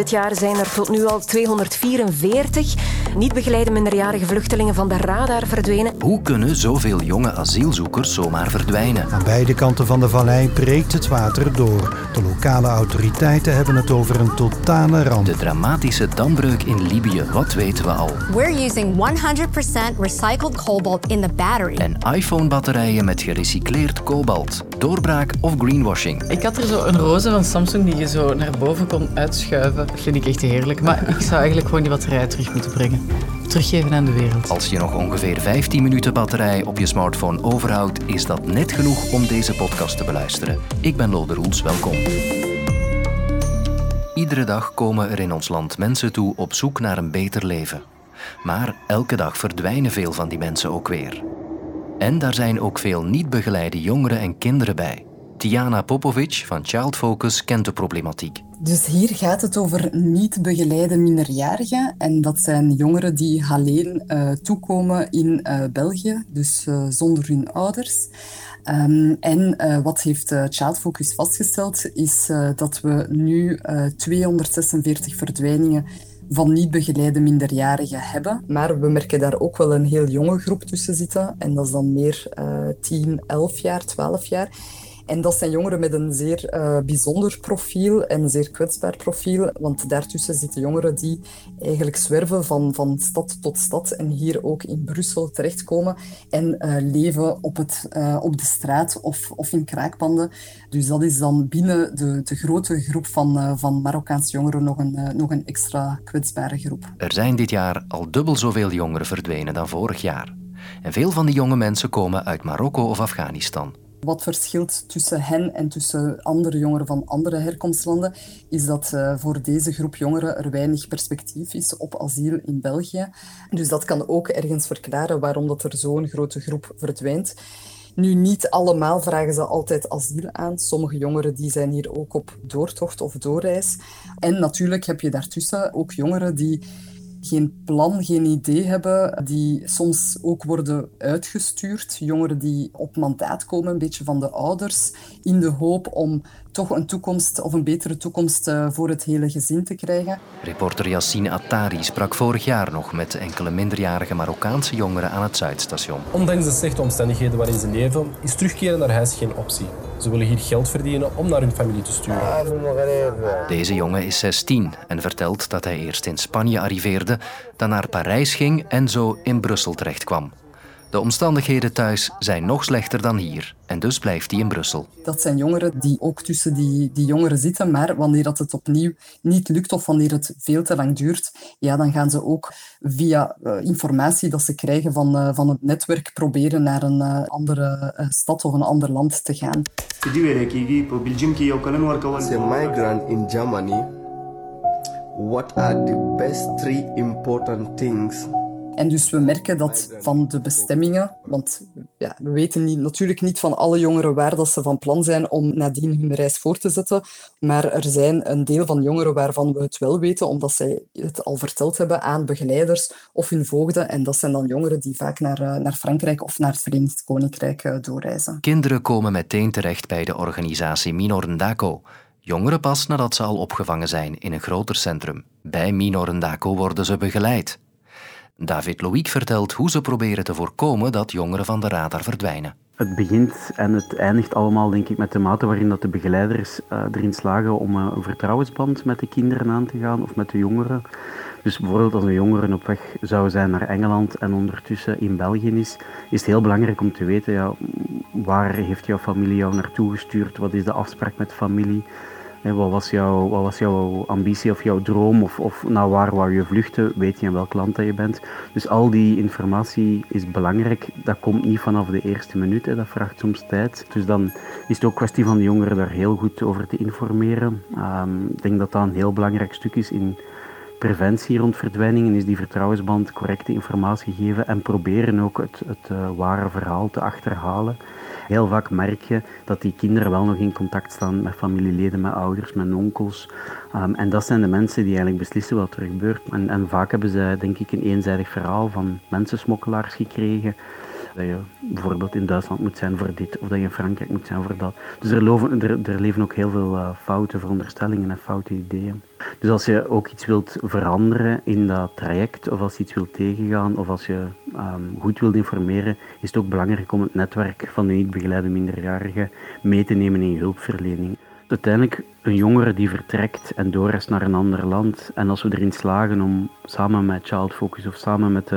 Dit jaar zijn er tot nu al 244 niet begeleide minderjarige vluchtelingen van de radar verdwenen. Hoe kunnen zoveel jonge asielzoekers zomaar verdwijnen? Aan beide kanten van de vallei breekt het water door. De lokale autoriteiten hebben het over een totale ramp. De dramatische dambreuk in Libië, wat weten we al? We're using 100% recycled cobalt in the battery. En iPhone-batterijen met gerecycleerd kobalt. Doorbraak of greenwashing? Ik had er zo een roze van Samsung die je zo naar boven kon uitschuiven. Dat vind ik echt heerlijk. Maar ik zou eigenlijk gewoon die batterij terug moeten brengen. Teruggeven aan de wereld. Als je nog ongeveer 15 minuten batterij op je smartphone overhoudt, is dat net genoeg om deze podcast te beluisteren. Ik ben Lode Roels, welkom. Iedere dag komen er in ons land mensen toe op zoek naar een beter leven. Maar elke dag verdwijnen veel van die mensen ook weer. En daar zijn ook veel niet begeleide jongeren en kinderen bij. Tiana Popovic van Child Focus kent de problematiek. Dus hier gaat het over niet begeleide minderjarigen. En dat zijn jongeren die alleen uh, toekomen in uh, België, dus uh, zonder hun ouders. Um, en wat heeft Child Focus vastgesteld, is dat we nu 246 verdwijningen van niet begeleide minderjarigen hebben. Maar we merken daar ook wel een heel jonge groep tussen zitten. En dat is dan meer 10, 11 jaar, 12 jaar. En dat zijn jongeren met een zeer uh, bijzonder profiel en een zeer kwetsbaar profiel. Want daartussen zitten jongeren die eigenlijk zwerven van, van stad tot stad en hier ook in Brussel terechtkomen en uh, leven op, het, uh, op de straat of, of in kraakpanden. Dus dat is dan binnen de, de grote groep van, van Marokkaanse jongeren nog een, nog een extra kwetsbare groep. Er zijn dit jaar al dubbel zoveel jongeren verdwenen dan vorig jaar. En veel van die jonge mensen komen uit Marokko of Afghanistan. Wat verschilt tussen hen en tussen andere jongeren van andere herkomstlanden, is dat uh, voor deze groep jongeren er weinig perspectief is op asiel in België. Dus dat kan ook ergens verklaren waarom dat er zo'n grote groep verdwijnt. Nu, niet allemaal vragen ze altijd asiel aan. Sommige jongeren die zijn hier ook op doortocht of doorreis. En natuurlijk heb je daartussen ook jongeren die geen plan, geen idee hebben, die soms ook worden uitgestuurd. Jongeren die op mandaat komen, een beetje van de ouders, in de hoop om toch een toekomst of een betere toekomst eh, voor het hele gezin te krijgen. Reporter Yassine Attari sprak vorig jaar nog met enkele minderjarige Marokkaanse jongeren aan het Zuidstation. Ondanks de slechte omstandigheden waarin ze leven, is terugkeren naar huis geen optie. Ze willen hier geld verdienen om naar hun familie te sturen. Deze jongen is 16 en vertelt dat hij eerst in Spanje arriveerde, dan naar Parijs ging en zo in Brussel terechtkwam. De omstandigheden thuis zijn nog slechter dan hier en dus blijft hij in Brussel. Dat zijn jongeren die ook tussen die, die jongeren zitten, maar wanneer dat het opnieuw niet lukt of wanneer het veel te lang duurt, ja, dan gaan ze ook via uh, informatie dat ze krijgen van, uh, van het netwerk proberen naar een uh, andere stad of een ander land te gaan. As a migrant in Germany, what are the best three important things en dus we merken dat van de bestemmingen, want ja, we weten niet, natuurlijk niet van alle jongeren waar dat ze van plan zijn om nadien hun reis voor te zetten, maar er zijn een deel van jongeren waarvan we het wel weten, omdat zij het al verteld hebben aan begeleiders of hun voogden. En dat zijn dan jongeren die vaak naar, naar Frankrijk of naar het Verenigd Koninkrijk doorreizen. Kinderen komen meteen terecht bij de organisatie Minorendako. Jongeren pas nadat ze al opgevangen zijn in een groter centrum. Bij Minorendako worden ze begeleid. David Loïc vertelt hoe ze proberen te voorkomen dat jongeren van de radar verdwijnen. Het begint en het eindigt allemaal denk ik met de mate waarin dat de begeleiders uh, erin slagen om uh, een vertrouwensband met de kinderen aan te gaan of met de jongeren. Dus bijvoorbeeld als een jongere op weg zou zijn naar Engeland en ondertussen in België is, is het heel belangrijk om te weten ja, waar heeft jouw familie jou naartoe gestuurd, wat is de afspraak met familie, wat, was jouw, wat was jouw ambitie of jouw droom of, of naar waar wou je vluchten? Weet je in welk land dat je bent? Dus al die informatie is belangrijk. Dat komt niet vanaf de eerste minuut, hè. dat vraagt soms tijd. Dus dan is het ook kwestie van de jongeren daar heel goed over te informeren. Um, ik denk dat dat een heel belangrijk stuk is in preventie rond verdwijningen, is die vertrouwensband correcte informatie geven en proberen ook het, het uh, ware verhaal te achterhalen. Heel vaak merk je dat die kinderen wel nog in contact staan met familieleden, met ouders, met onkels. Um, en dat zijn de mensen die eigenlijk beslissen wat er gebeurt. En, en vaak hebben ze denk ik een eenzijdig verhaal van mensensmokkelaars gekregen. Dat je bijvoorbeeld in Duitsland moet zijn voor dit, of dat je in Frankrijk moet zijn voor dat. Dus er, er, er leven ook heel veel uh, foute veronderstellingen en foute ideeën. Dus als je ook iets wilt veranderen in dat traject, of als je iets wilt tegengaan, of als je um, goed wilt informeren, is het ook belangrijk om het netwerk van de niet begeleide minderjarigen mee te nemen in je hulpverlening uiteindelijk een jongere die vertrekt en doorreist naar een ander land. En als we erin slagen om samen met Child Focus of samen met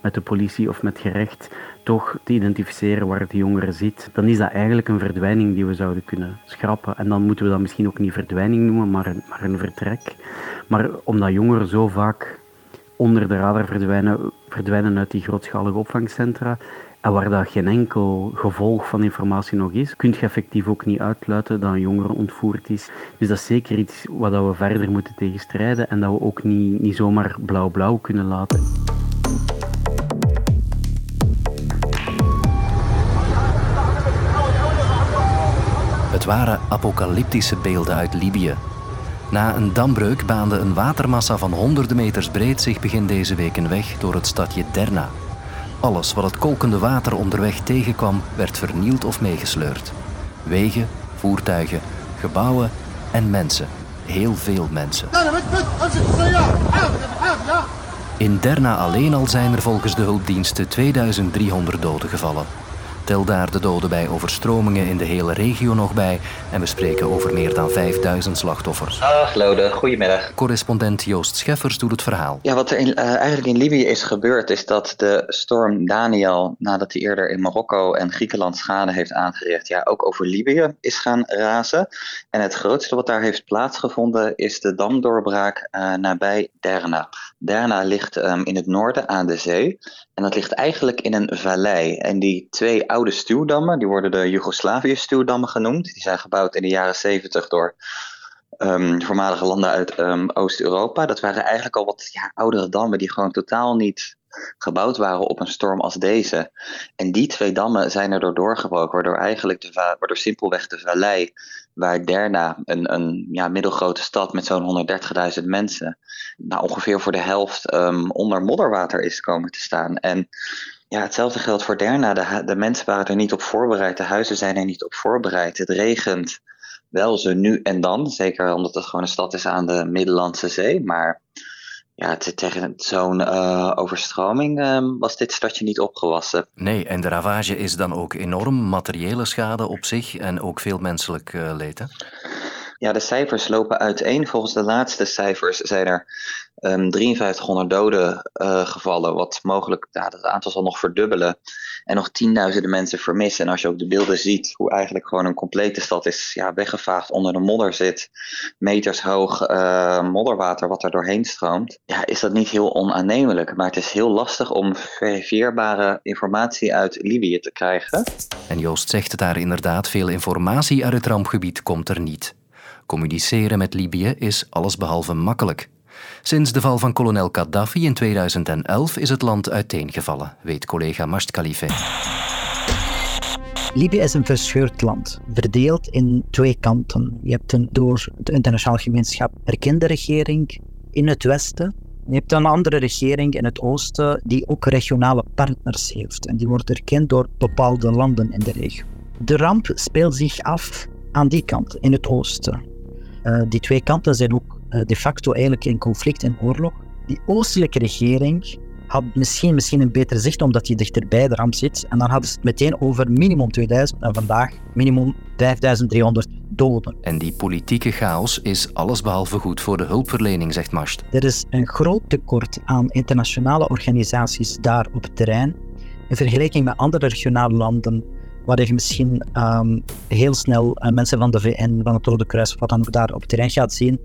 met de politie of met gerecht toch te identificeren waar die jongere zit, dan is dat eigenlijk een verdwijning die we zouden kunnen schrappen. En dan moeten we dat misschien ook niet verdwijning noemen, maar een, maar een vertrek. Maar omdat jongeren zo vaak onder de radar verdwijnen, verdwijnen uit die grootschalige opvangcentra, en waar dat geen enkel gevolg van informatie nog is, kun je effectief ook niet uitluiten dat een jongere ontvoerd is. Dus dat is zeker iets wat we verder moeten tegenstrijden en dat we ook niet, niet zomaar blauw-blauw kunnen laten. Het waren apocalyptische beelden uit Libië. Na een dambreuk baande een watermassa van honderden meters breed zich begin deze week een weg door het stadje Derna. Alles wat het kolkende water onderweg tegenkwam, werd vernield of meegesleurd. Wegen, voertuigen, gebouwen en mensen. Heel veel mensen. In Derna alleen al zijn er volgens de hulpdiensten 2300 doden gevallen. Tel daar de doden bij overstromingen in de hele regio nog bij en we spreken over meer dan 5000 slachtoffers. Dag Lode, goedemiddag. Correspondent Joost Scheffers doet het verhaal. Ja, wat er in, uh, eigenlijk in Libië is gebeurd is dat de storm Daniel, nadat hij eerder in Marokko en Griekenland schade heeft aangericht, ja, ook over Libië is gaan razen. En het grootste wat daar heeft plaatsgevonden is de damdoorbraak uh, nabij Derna. Derna ligt um, in het noorden aan de zee en dat ligt eigenlijk in een vallei. En die twee oude stuwdammen, die worden de Joegoslavië-stuwdammen genoemd. Die zijn gebouwd in de jaren 70 door um, voormalige landen uit um, Oost-Europa. Dat waren eigenlijk al wat ja, oudere dammen die gewoon totaal niet gebouwd waren op een storm als deze. En die twee dammen zijn erdoor doorgebroken, waardoor eigenlijk de, waardoor simpelweg de vallei, waar Derna, een, een ja, middelgrote stad met zo'n 130.000 mensen, nou, ongeveer voor de helft um, onder modderwater is komen te staan. En ja, hetzelfde geldt voor Derna. De, de mensen waren er niet op voorbereid, de huizen zijn er niet op voorbereid. Het regent wel zo nu en dan, zeker omdat het gewoon een stad is aan de Middellandse Zee, maar ja, tegen zo'n uh, overstroming uh, was dit stadje niet opgewassen. Nee, en de ravage is dan ook enorm. Materiële schade op zich en ook veel menselijk uh, leed. Hè? Ja, de cijfers lopen uiteen. Volgens de laatste cijfers zijn er um, 5300 doden uh, gevallen, wat mogelijk, ja, dat aantal zal nog verdubbelen. En nog tienduizenden mensen vermissen. En als je ook de beelden ziet, hoe eigenlijk gewoon een complete stad is ja, weggevaagd, onder de modder zit, meters hoog uh, modderwater wat er doorheen stroomt, ja, is dat niet heel onaannemelijk. Maar het is heel lastig om verifieerbare informatie uit Libië te krijgen. En Joost zegt het daar inderdaad, veel informatie uit het rampgebied komt er niet. Communiceren met Libië is allesbehalve makkelijk. Sinds de val van kolonel Gaddafi in 2011 is het land uiteengevallen, weet collega Masht Khalife. Libië is een verscheurd land, verdeeld in twee kanten. Je hebt een door de internationale gemeenschap erkende regering in het westen. Je hebt een andere regering in het oosten die ook regionale partners heeft. En die wordt erkend door bepaalde landen in de regio. De ramp speelt zich af aan die kant, in het oosten. Uh, die twee kanten zijn ook de facto eigenlijk in conflict en oorlog. Die oostelijke regering had misschien, misschien een beter zicht omdat hij dichterbij de ramp zit. En dan hadden ze het meteen over minimum 2000 en vandaag minimum 5300 doden. En die politieke chaos is allesbehalve goed voor de hulpverlening, zegt Mast. Er is een groot tekort aan internationale organisaties daar op het terrein. In vergelijking met andere regionale landen waar je misschien um, heel snel uh, mensen van de VN, van het Rode Kruis, wat dan ook daar op het terrein gaat zien.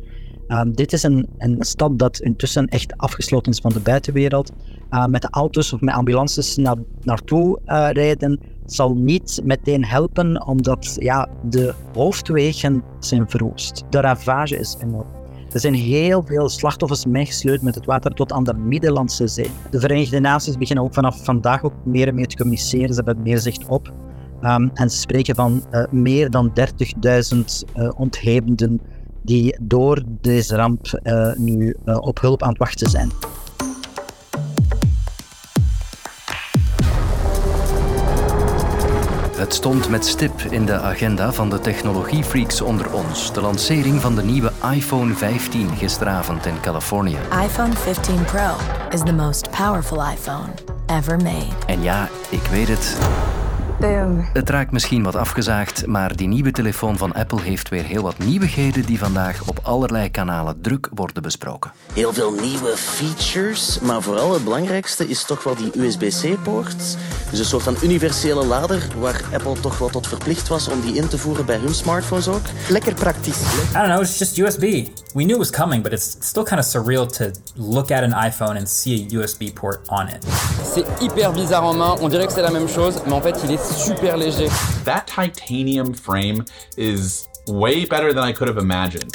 Um, dit is een, een stad dat intussen echt afgesloten is van de buitenwereld. Uh, met de auto's of met ambulances naar, naartoe uh, rijden zal niet meteen helpen, omdat ja, de hoofdwegen zijn verwoest. De ravage is enorm. Er zijn heel veel slachtoffers meegesleurd met het water tot aan de Middellandse Zee. De Verenigde Naties beginnen ook vanaf vandaag ook meer en meer te communiceren. Ze hebben meer zicht op. Um, en ze spreken van meer dan 30.000 uh, ontheemden die door deze ramp uh, nu op hulp aan het wachten zijn. Het stond met stip in de agenda van de technologiefreaks onder ons. De lancering van de nieuwe iPhone 15 gisteravond in Californië. iPhone 15 Pro is the most powerful iPhone ever made. En ja, ik weet het. Het raakt misschien wat afgezaagd, maar die nieuwe telefoon van Apple heeft weer heel wat nieuwigheden die vandaag op allerlei kanalen druk worden besproken. Heel veel nieuwe features, maar vooral het belangrijkste is toch wel die USB-C-poort. Dus een soort van universele lader waar Apple toch wel tot verplicht was om die in te voeren bij hun smartphones ook. Lekker praktisch. I don't know, it's just USB. We knew it was coming, but it's still kind of surreal to look at an iPhone and see a USB port on it. C'est hyper bizarre en main, on dirait que c'est la même chose, mais en fait il est super léger. That titanium frame is way better than I could have imagined.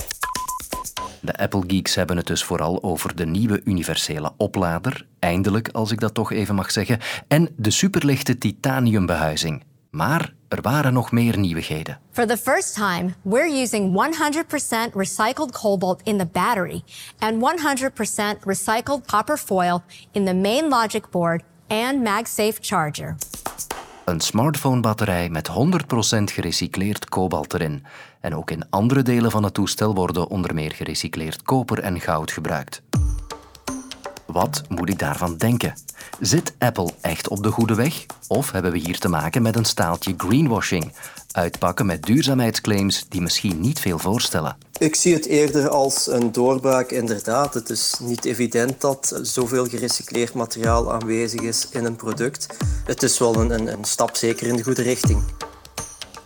De Apple Geeks hebben het dus vooral over de nieuwe universele oplader, eindelijk als ik dat toch even mag zeggen, en de superlichte titaniumbehuizing. Maar er waren nog meer nieuwigheden. For the first time, we're using 100% recycled cobalt in the battery and 100% recycled copper foil in the main logic board and MagSafe charger. Een smartphone-batterij met 100% gerecycleerd kobalt erin. En ook in andere delen van het toestel worden onder meer gerecycleerd koper en goud gebruikt. Wat moet ik daarvan denken? Zit Apple echt op de goede weg? Of hebben we hier te maken met een staaltje greenwashing? Uitpakken met duurzaamheidsclaims die misschien niet veel voorstellen. Ik zie het eerder als een doorbraak, inderdaad. Het is niet evident dat zoveel gerecycleerd materiaal aanwezig is in een product. Het is wel een, een, een stap zeker in de goede richting.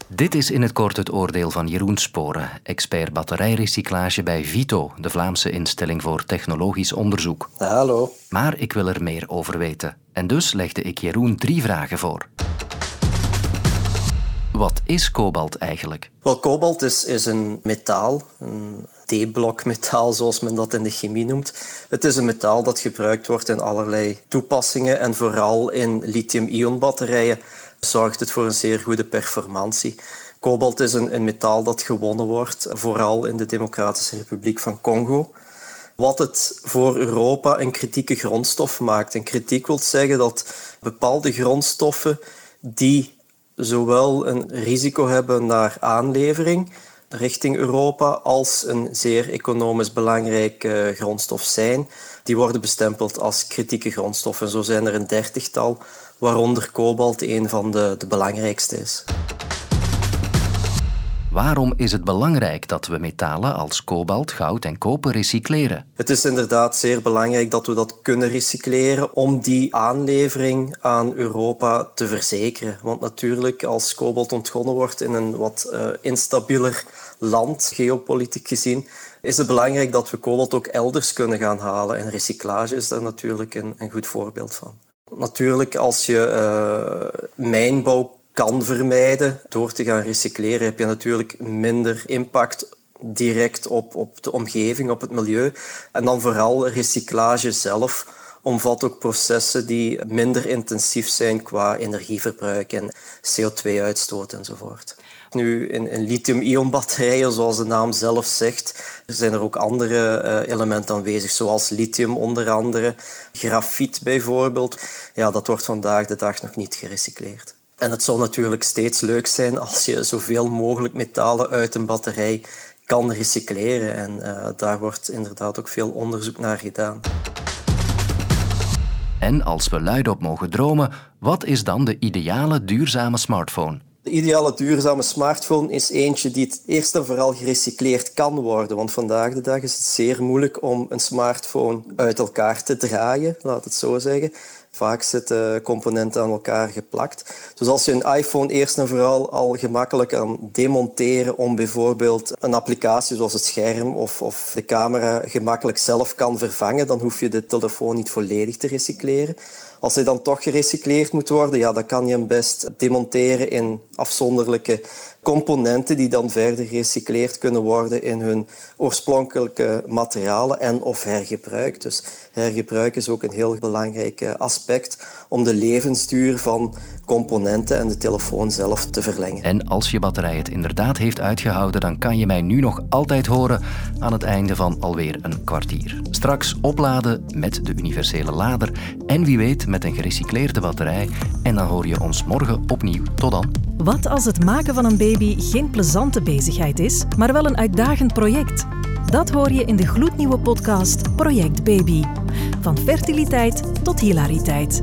Dit is in het kort het oordeel van Jeroen Sporen, expert batterijrecyclage bij Vito, de Vlaamse instelling voor technologisch onderzoek. Hallo. Maar ik wil er meer over weten. En dus legde ik Jeroen drie vragen voor. Wat is kobalt eigenlijk? Wel, kobalt is, is een metaal, een D-blok metaal zoals men dat in de chemie noemt. Het is een metaal dat gebruikt wordt in allerlei toepassingen en vooral in lithium-ion batterijen zorgt het voor een zeer goede performantie. Kobalt is een, een metaal dat gewonnen wordt, vooral in de Democratische Republiek van Congo. Wat het voor Europa een kritieke grondstof maakt. En kritiek wil zeggen dat bepaalde grondstoffen die zowel een risico hebben naar aanlevering richting Europa als een zeer economisch belangrijke grondstof zijn, die worden bestempeld als kritieke grondstoffen. Zo zijn er een dertigtal waaronder kobalt een van de, de belangrijkste is. Waarom is het belangrijk dat we metalen als kobalt, goud en koper recycleren? Het is inderdaad zeer belangrijk dat we dat kunnen recycleren om die aanlevering aan Europa te verzekeren. Want natuurlijk, als kobalt ontgonnen wordt in een wat uh, instabieler land, geopolitiek gezien, is het belangrijk dat we kobalt ook elders kunnen gaan halen. En recyclage is daar natuurlijk een, een goed voorbeeld van. Natuurlijk, als je uh, mijnbouw kan vermijden door te gaan recycleren, heb je natuurlijk minder impact direct op, op de omgeving, op het milieu. En dan vooral recyclage zelf omvat ook processen die minder intensief zijn qua energieverbruik en CO2-uitstoot enzovoort. Nu, in, lithium-ion batterijen, zoals de naam zelf zegt, zijn er ook andere uh, elementen aanwezig, zoals lithium onder andere, grafiet bijvoorbeeld. Ja, dat wordt vandaag de dag nog niet gerecycleerd. En het zou natuurlijk steeds leuk zijn als je zoveel mogelijk metalen uit een batterij kan recycleren. En uh, daar wordt inderdaad ook veel onderzoek naar gedaan. En als we luidop mogen dromen, wat is dan de ideale duurzame smartphone? De ideale duurzame smartphone is eentje die het eerst en vooral gerecycleerd kan worden. Want vandaag de dag is het zeer moeilijk om een smartphone uit elkaar te draaien, laat het zo zeggen. Vaak zitten componenten aan elkaar geplakt. Dus als je een iPhone eerst en vooral al gemakkelijk kan demonteren om bijvoorbeeld een applicatie zoals het scherm of, of de camera gemakkelijk zelf kan vervangen, dan hoef je de telefoon niet volledig te recycleren. Als hij dan toch gerecycleerd moet worden, ja, dan kan je hem best demonteren in afzonderlijke componenten die dan verder gerecycleerd kunnen worden in hun oorspronkelijke materialen en of hergebruikt. Dus hergebruik is ook een heel belangrijk aspect om de levensduur van componenten en de telefoon zelf te verlengen. En als je batterij het inderdaad heeft uitgehouden, dan kan je mij nu nog altijd horen aan het einde van alweer een kwartier. Straks opladen met de universele lader en wie weet met een gerecycleerde batterij. En dan hoor je ons morgen opnieuw. Tot dan. Wat als het maken van een baby geen plezante bezigheid is, maar wel een uitdagend project? Dat hoor je in de gloednieuwe podcast Project Baby. Van fertiliteit tot hilariteit.